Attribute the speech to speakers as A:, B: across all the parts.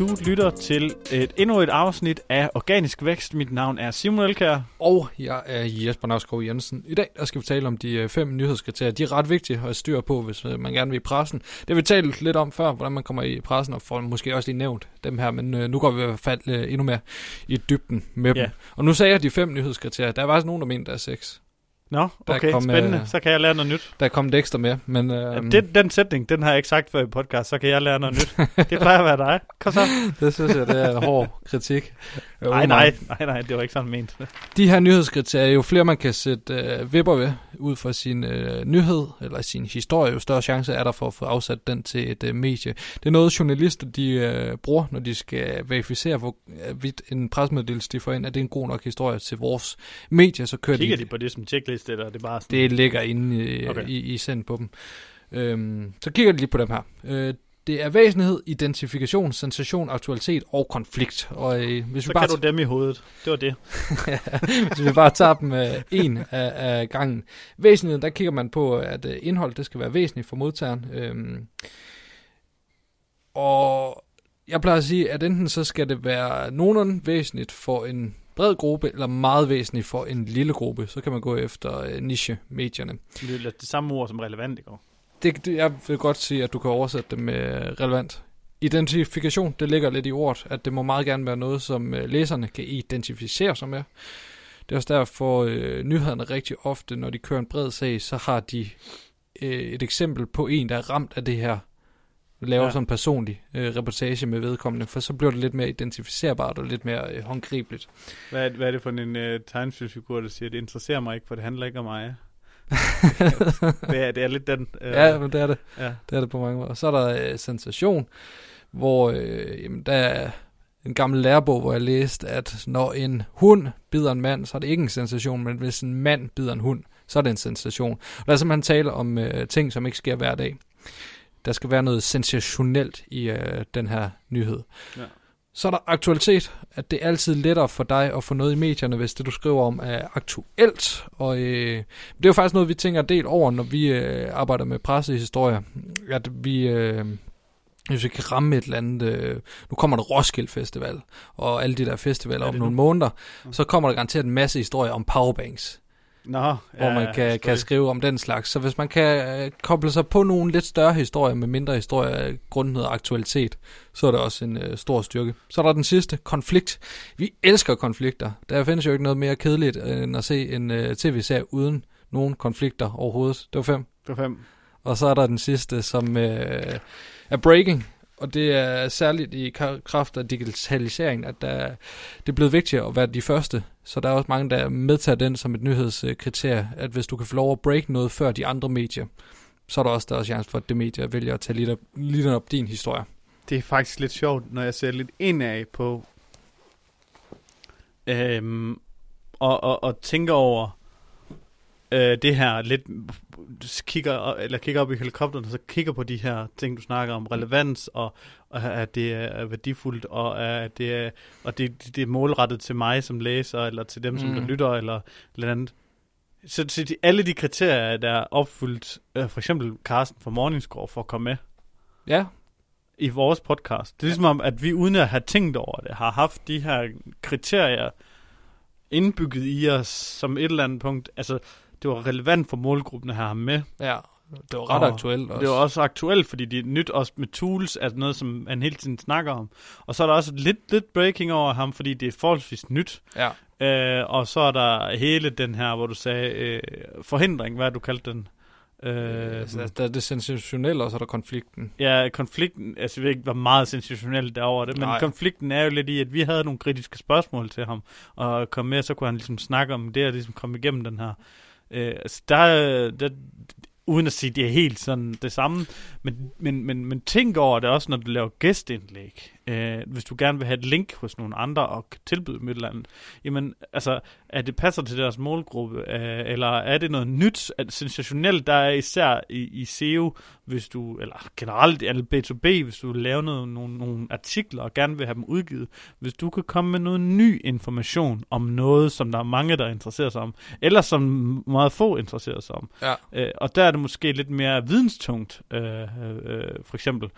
A: Du lytter til et, endnu et afsnit af Organisk Vækst. Mit navn er Simon Elkær.
B: Og jeg er Jesper Navskov Jensen. I dag der skal vi tale om de øh, fem nyhedskriterier. De er ret vigtige at have styr på, hvis øh, man gerne vil i pressen. Det vi talt lidt om før, hvordan man kommer i pressen, og får måske også lige nævnt dem her. Men øh, nu går vi i hvert fald endnu mere i dybden med dem. Og nu sagde jeg de fem nyhedskriterier. Der er faktisk nogen, der mener, der er seks.
A: Nå, okay, kom, spændende. Øh, så kan jeg lære noget nyt.
B: Der er kommet ekstra med, men... Øh,
A: ja, den, den sætning, den har jeg ikke sagt før i podcast, så kan jeg lære noget nyt. det plejer at være dig. Kom så.
B: det synes jeg, det er en hård kritik.
A: Nej, nej, nej, nej, det var ikke sådan ment.
B: De her nyhedskriterier, jo flere man kan sætte øh, vipper ved, ud fra sin øh, nyhed eller sin historie, jo større chance er der for at få afsat den til et øh, medie. Det er noget, journalister de øh, bruger, når de skal verificere, hvor øh, vidt en presmeddelelse de får ind, at det er en god nok historie til vores medie, så kører
A: Kigger
B: de...
A: de på det som checkliste, eller er det bare sådan...
B: Det ligger inde i, okay. i, i send på dem. Øhm, så kigger de lige på dem her. Øh, det er væsentlighed, identifikation, sensation, aktualitet og konflikt. Og, øh,
A: hvis så vi bare kan du dem i hovedet. Det var det.
B: hvis vi bare tager dem øh, en af, af gangen. Væsentlighed, der kigger man på, at øh, indhold det skal være væsentligt for modtageren. Øhm, og jeg plejer at sige, at enten så skal det være nogenlunde væsentligt for en bred gruppe, eller meget væsentligt for en lille gruppe. Så kan man gå efter øh, niche-medierne.
A: Det er det samme ord som relevant, ikke?
B: det, det, jeg vil godt sige, at du kan oversætte det med relevant. Identifikation, det ligger lidt i ordet, at det må meget gerne være noget, som øh, læserne kan identificere sig med. Det er også derfor, øh, nyhederne rigtig ofte, når de kører en bred sag, så har de øh, et eksempel på en, der er ramt af det her, laver ja. sådan en personlig øh, reportage med vedkommende, for så bliver det lidt mere identificerbart og lidt mere øh, håndgribeligt.
A: Hvad er, hvad er det for en øh, tegnefilmsfigur, der siger, det interesserer mig ikke, for det handler ikke om mig? det, er, det er lidt den.
B: Øh, ja, men det er det. Ja. Det er det på mange måder. Og så er der øh, sensation, hvor øh, jamen, der er en gammel lærebog, hvor jeg læste, at når en hund bider en mand, så er det ikke en sensation, men hvis en mand bider en hund, så er det en sensation. Og der er simpelthen tale om øh, ting, som ikke sker hver dag. Der skal være noget sensationelt i øh, den her nyhed. Ja. Så er der aktualitet, at det er altid lettere for dig at få noget i medierne, hvis det du skriver om er aktuelt. Og øh, det er jo faktisk noget, vi tænker del over, når vi øh, arbejder med pressehistorie. At vi, øh, hvis vi kan ramme et eller andet, øh, nu kommer der Roskilde Festival, og alle de der festivaler om nogle måneder, så kommer der garanteret en masse historier om powerbanks.
A: Nå, ja,
B: hvor man kan, kan skrive om den slags. Så hvis man kan øh, koble sig på nogle lidt større historier med mindre historier grundet aktualitet, så er det også en øh, stor styrke. Så er der den sidste, konflikt. Vi elsker konflikter. Der findes jo ikke noget mere kedeligt end at se en øh, tv-serie uden nogen konflikter overhovedet. Det var fem.
A: Det var fem.
B: Og så er der den sidste, som øh, er breaking og det er særligt i kraft af digitalisering, at der, det er blevet vigtigere at være de første. Så der er også mange, der medtager den som et nyhedskriterie, at hvis du kan få lov at break noget før de andre medier, så er der også der er chance for, at det medie vælger at tage lidt op, lidt op din historie.
A: Det er faktisk lidt sjovt, når jeg ser lidt indad på øhm, og, og, og tænker over øh, det her lidt kigger, eller kigger op i helikopteren, og så kigger på de her ting, du snakker om, relevans, og, og at det er værdifuldt, og at det er, og det, det er målrettet til mig som læser, eller til dem, som mm. der lytter, eller eller andet. Så, så de, alle de kriterier, der er opfyldt, øh, for eksempel Carsten fra Morningscore for at komme med,
B: ja.
A: i vores podcast. Det er ligesom om, at vi uden at have tænkt over det, har haft de her kriterier indbygget i os som et eller andet punkt. Altså, det var relevant for målgruppen at have ham med.
B: Ja, det var ret og aktuelt
A: også. Det var også aktuelt, fordi det er nyt også med tools, altså noget, som han hele tiden snakker om. Og så er der også lidt, lidt breaking over ham, fordi det er forholdsvis nyt.
B: Ja.
A: Øh, og så er der hele den her, hvor du sagde, øh, forhindring, hvad du kaldte den?
B: Øh, altså, der er det sensationelle, og så er der konflikten.
A: Ja, konflikten, altså jeg ved ikke, hvor meget sensationelt derovre det, men Nej. konflikten er jo lidt i, at vi havde nogle kritiske spørgsmål til ham, og kom med, så kunne han ligesom snakke om det, og ligesom komme igennem den her Øh, altså der, der, uden at sige, det er helt sådan det samme, men, men, men, men tænk over det også, når du laver gæstindlæg. Øh, hvis du gerne vil have et link hos nogle andre og tilbyde dem et eller andet. Jamen, altså, er det passer til deres målgruppe, øh, eller er det noget nyt, at sensationelt, der er især i, i SEO, hvis du, eller generelt, eller B2B, hvis du vil lave noget, nogle, nogle artikler og gerne vil have dem udgivet, hvis du kan komme med noget ny information om noget, som der er mange, der interesserer sig om, eller som meget få interesserer sig om.
B: Ja.
A: Øh, og der er det måske lidt mere videnstungt, øh, øh, for eksempel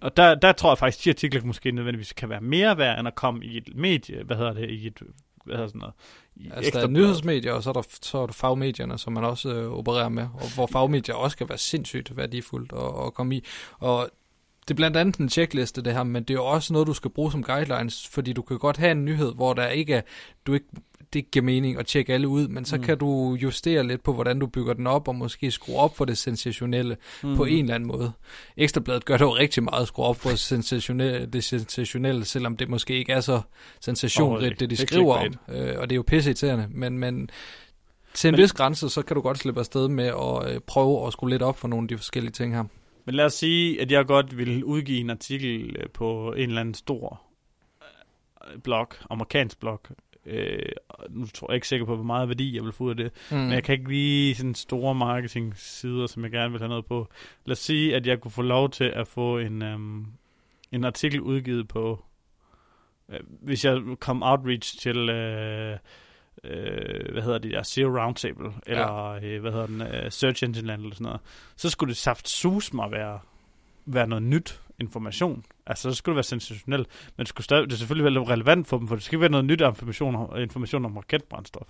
A: Og der, der tror jeg faktisk, at de artikler måske nødvendigvis kan være mere værd, end at komme i et medie, hvad hedder det, i et, hvad hedder sådan noget,
B: i altså, der er nyhedsmedier, og så er der, så er der fagmedierne, som man også øh, opererer med, og hvor fagmedier også kan være sindssygt værdifuldt at, at komme i. Og det er blandt andet en checkliste det her, men det er jo også noget, du skal bruge som guidelines, fordi du kan godt have en nyhed, hvor der ikke er, du ikke det giver mening at tjekke alle ud, men så mm. kan du justere lidt på, hvordan du bygger den op, og måske skrue op for det sensationelle mm. på en eller anden måde. Ekstrabladet gør jo rigtig meget at skrue op for sensationelle, det sensationelle, selvom det måske ikke er så sensationrigt, oh, det de skriver om. Øh, og det er jo pisse men, men til en men, vis grænse, så kan du godt slippe afsted med at øh, prøve at skrue lidt op for nogle af de forskellige ting her.
A: Men lad os sige, at jeg godt vil udgive en artikel øh, på en eller anden stor øh, blog, amerikansk blog, Øh, nu tror jeg ikke sikker på, hvor meget værdi jeg vil få ud af det. Mm. Men jeg kan ikke lige sådan store marketing-sider, som jeg gerne vil have noget på. Lad os sige, at jeg kunne få lov til at få en, um, en artikel udgivet på, øh, hvis jeg kom outreach til... Øh, øh, hvad hedder det der, Zero Roundtable, eller ja. øh, hvad hedder den, uh, Search Engine Land, eller sådan noget, så skulle det saft sus mig være, være noget nyt information. Altså, så skulle det være sensationelt, men det skulle stadig, det er selvfølgelig være relevant for dem, for det skal være noget nyt information, information om raketbrændstof.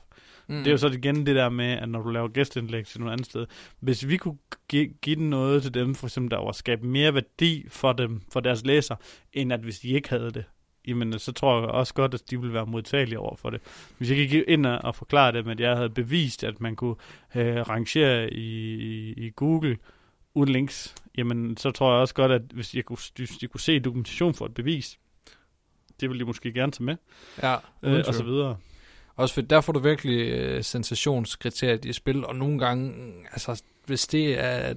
A: Mm. Det er jo så igen det der med, at når du laver gæstindlæg til noget andet sted, hvis vi kunne give, give noget til dem, for eksempel der var skabe mere værdi for dem, for deres læser, end at hvis de ikke havde det, jamen så tror jeg også godt, at de ville være modtagelige over for det. Hvis jeg gik ind og forklare dem, at jeg havde bevist, at man kunne øh, rangere i, i, i Google uden links, jamen så tror jeg også godt, at hvis jeg kunne, hvis de kunne se dokumentation for et bevis, det ville de måske gerne tage med,
B: ja,
A: øh, og så videre.
B: Også for der får du virkelig øh, sensationskriteriet i spil, og nogle gange, altså hvis det er,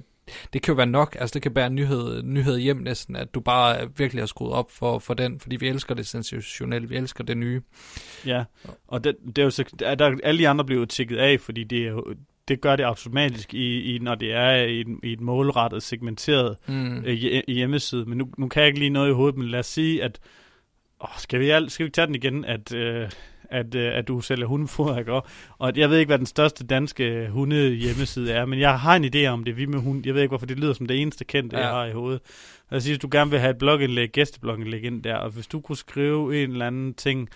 B: det kan jo være nok, altså det kan bære nyhed, nyhed hjem næsten, at du bare virkelig har skruet op for, for den, fordi vi elsker det sensationelle, vi elsker det nye.
A: Ja, og det, det er jo så, der, der, alle de andre bliver jo tækket af, fordi det er jo, det gør det automatisk, i, i, når det er i, et, i et målrettet, segmenteret mm. øh, hjemmeside. Men nu, nu kan jeg ikke lige noget i hovedet, men lad os sige, at åh, skal, vi al, skal vi tage den igen, at, øh, at, øh, at du sælger hundefoder, ikke? Og jeg ved ikke, hvad den største danske hunde hjemmeside er, men jeg har en idé om det, vi med hund. Jeg ved ikke, hvorfor det lyder som det eneste kendte, ja. jeg har i hovedet. Lad sige, hvis du gerne vil have et blogindlæg, gæsteblogindlæg ind der, og hvis du kunne skrive en eller anden ting,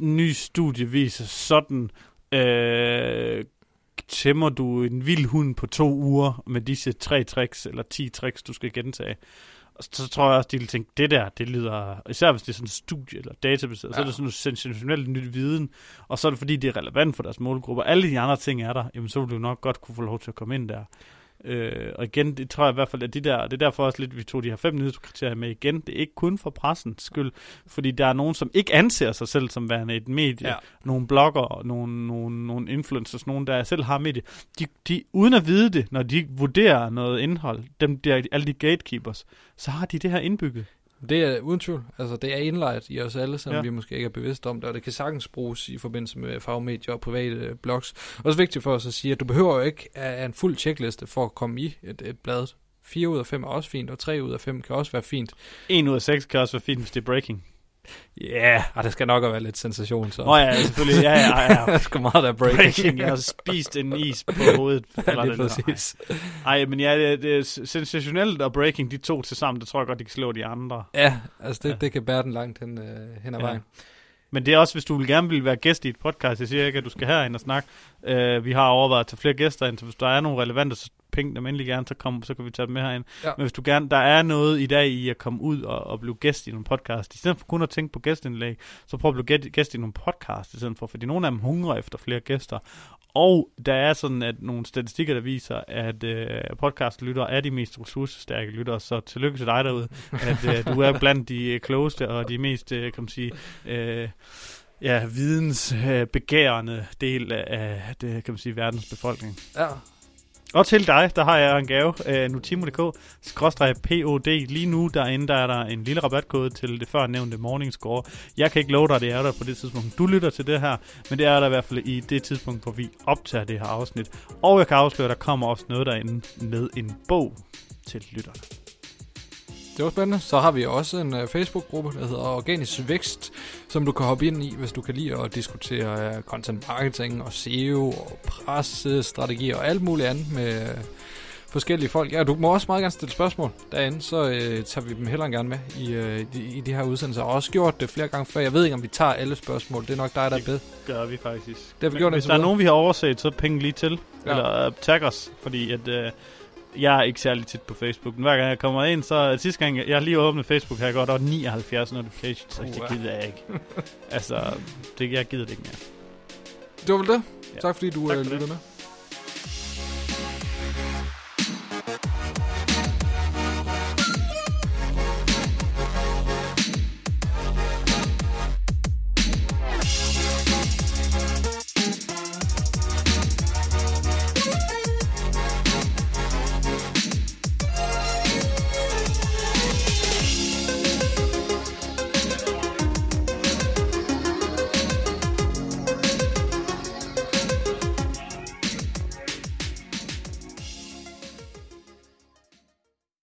A: ny studie viser sådan øh, tæmmer du en vild hund på to uger med disse tre tricks, eller ti tricks, du skal gentage. Og så tror jeg også, de vil tænke, det der, det lyder, især hvis det er sådan en studie eller databaseret, ja. så er det sådan noget sensationelt nyt viden, og så er det fordi, det er relevant for deres målgrupper. Alle de andre ting er der, jamen så vil du nok godt kunne få lov til at komme ind der. Øh, og igen, det tror jeg i hvert fald, at de der, det er derfor også lidt, vi tog de her fem nyhedskriterier med igen. Det er ikke kun for pressens skyld, fordi der er nogen, som ikke anser sig selv som værende et medie. Ja. Nogle blogger, nogle, nogle, nogle influencers, nogen, der selv har medie. De, de, uden at vide det, når de vurderer noget indhold, dem der, alle de gatekeepers, så har de det her indbygget.
B: Det er uden tvivl. Altså, det er indlejret i os alle, selvom ja. vi måske ikke er bevidste om det, og det kan sagtens bruges i forbindelse med fagmedier og private øh, blogs. Også vigtigt for os at sige, at du behøver jo ikke at en fuld checkliste for at komme i et, et blad. 4 ud af 5 er også fint, og 3 ud af 5 kan også være fint.
A: 1 ud af 6 kan også være fint, hvis det er breaking.
B: Ja, yeah, og det skal nok være lidt sensation. Så.
A: Nå ja, selvfølgelig. Ja, ja, ja.
B: der skal meget der breaking. breaking.
A: Jeg har spist en is på hovedet.
B: ja, det er præcis.
A: Ej, men ja, det, det er sensationelt og breaking, de to til sammen, det tror jeg godt, de kan slå de andre.
B: Ja, altså det, ja. det kan bære den langt hen, øh, hen ad ja. vejen.
A: Men det er også, hvis du vil gerne vil være gæst i et podcast, jeg siger ikke, at du skal herind og snakke. Uh, vi har overvejet at tage flere gæster ind, så hvis der er nogle relevante, så penge dem endelig gerne, så, kom, så kan vi tage dem med herind. Ja. Men hvis du gerne, der er noget i dag i at komme ud og, og blive gæst i nogle podcast, i stedet for kun at tænke på gæstindlæg, så prøv at blive gæst i nogle podcast, i stedet for, fordi nogle af dem hungrer efter flere gæster. Og der er sådan at nogle statistikker, der viser, at øh, podcastlyttere er de mest ressourcestærke lyttere, så tillykke til dig derude, at øh, du er blandt de øh, klogeste og de mest, øh, kan man sige, øh, ja, vidensbegærende del af det, kan man sige, verdens befolkning.
B: Ja,
A: og til dig, der har jeg en gave, uh, nutimo.dk, skråstrej POD. Lige nu derinde, der er der en lille rabatkode til det før nævnte morning score. Jeg kan ikke love dig, at det er der på det tidspunkt, du lytter til det her, men det er der i hvert fald i det tidspunkt, hvor vi optager det her afsnit. Og jeg kan afsløre, at der kommer også noget derinde med en bog til lytterne.
B: Det var spændende. Så har vi også en uh, Facebook-gruppe, der hedder Organisk Vækst, som du kan hoppe ind i, hvis du kan lide at diskutere uh, content marketing og SEO og pressestrategi og alt muligt andet med uh, forskellige folk. Ja, du må også meget gerne stille spørgsmål derinde, så øh, tager vi dem heller gerne med i, øh, i, i de her udsendelser. Jeg har også gjort det flere gange før. Jeg ved ikke, om vi tager alle spørgsmål. Det er nok dig, der er bedre.
A: Det gør vi faktisk.
B: Det har vi gjort
A: Hvis der er nogen, vi har overset, så penge lige til.
B: Ja.
A: Eller uh, tag os, fordi at... Uh, jeg er ikke særlig tit på Facebook. Men hver gang jeg kommer ind, så sidste gang, jeg, lige åbnet Facebook, har jeg godt over 79 notifications, så det gider jeg ikke. altså, det, jeg gider det ikke mere.
B: Det var vel det.
A: Ja.
B: Tak fordi du
A: Tak
B: øh,
A: for det.
B: lyttede med.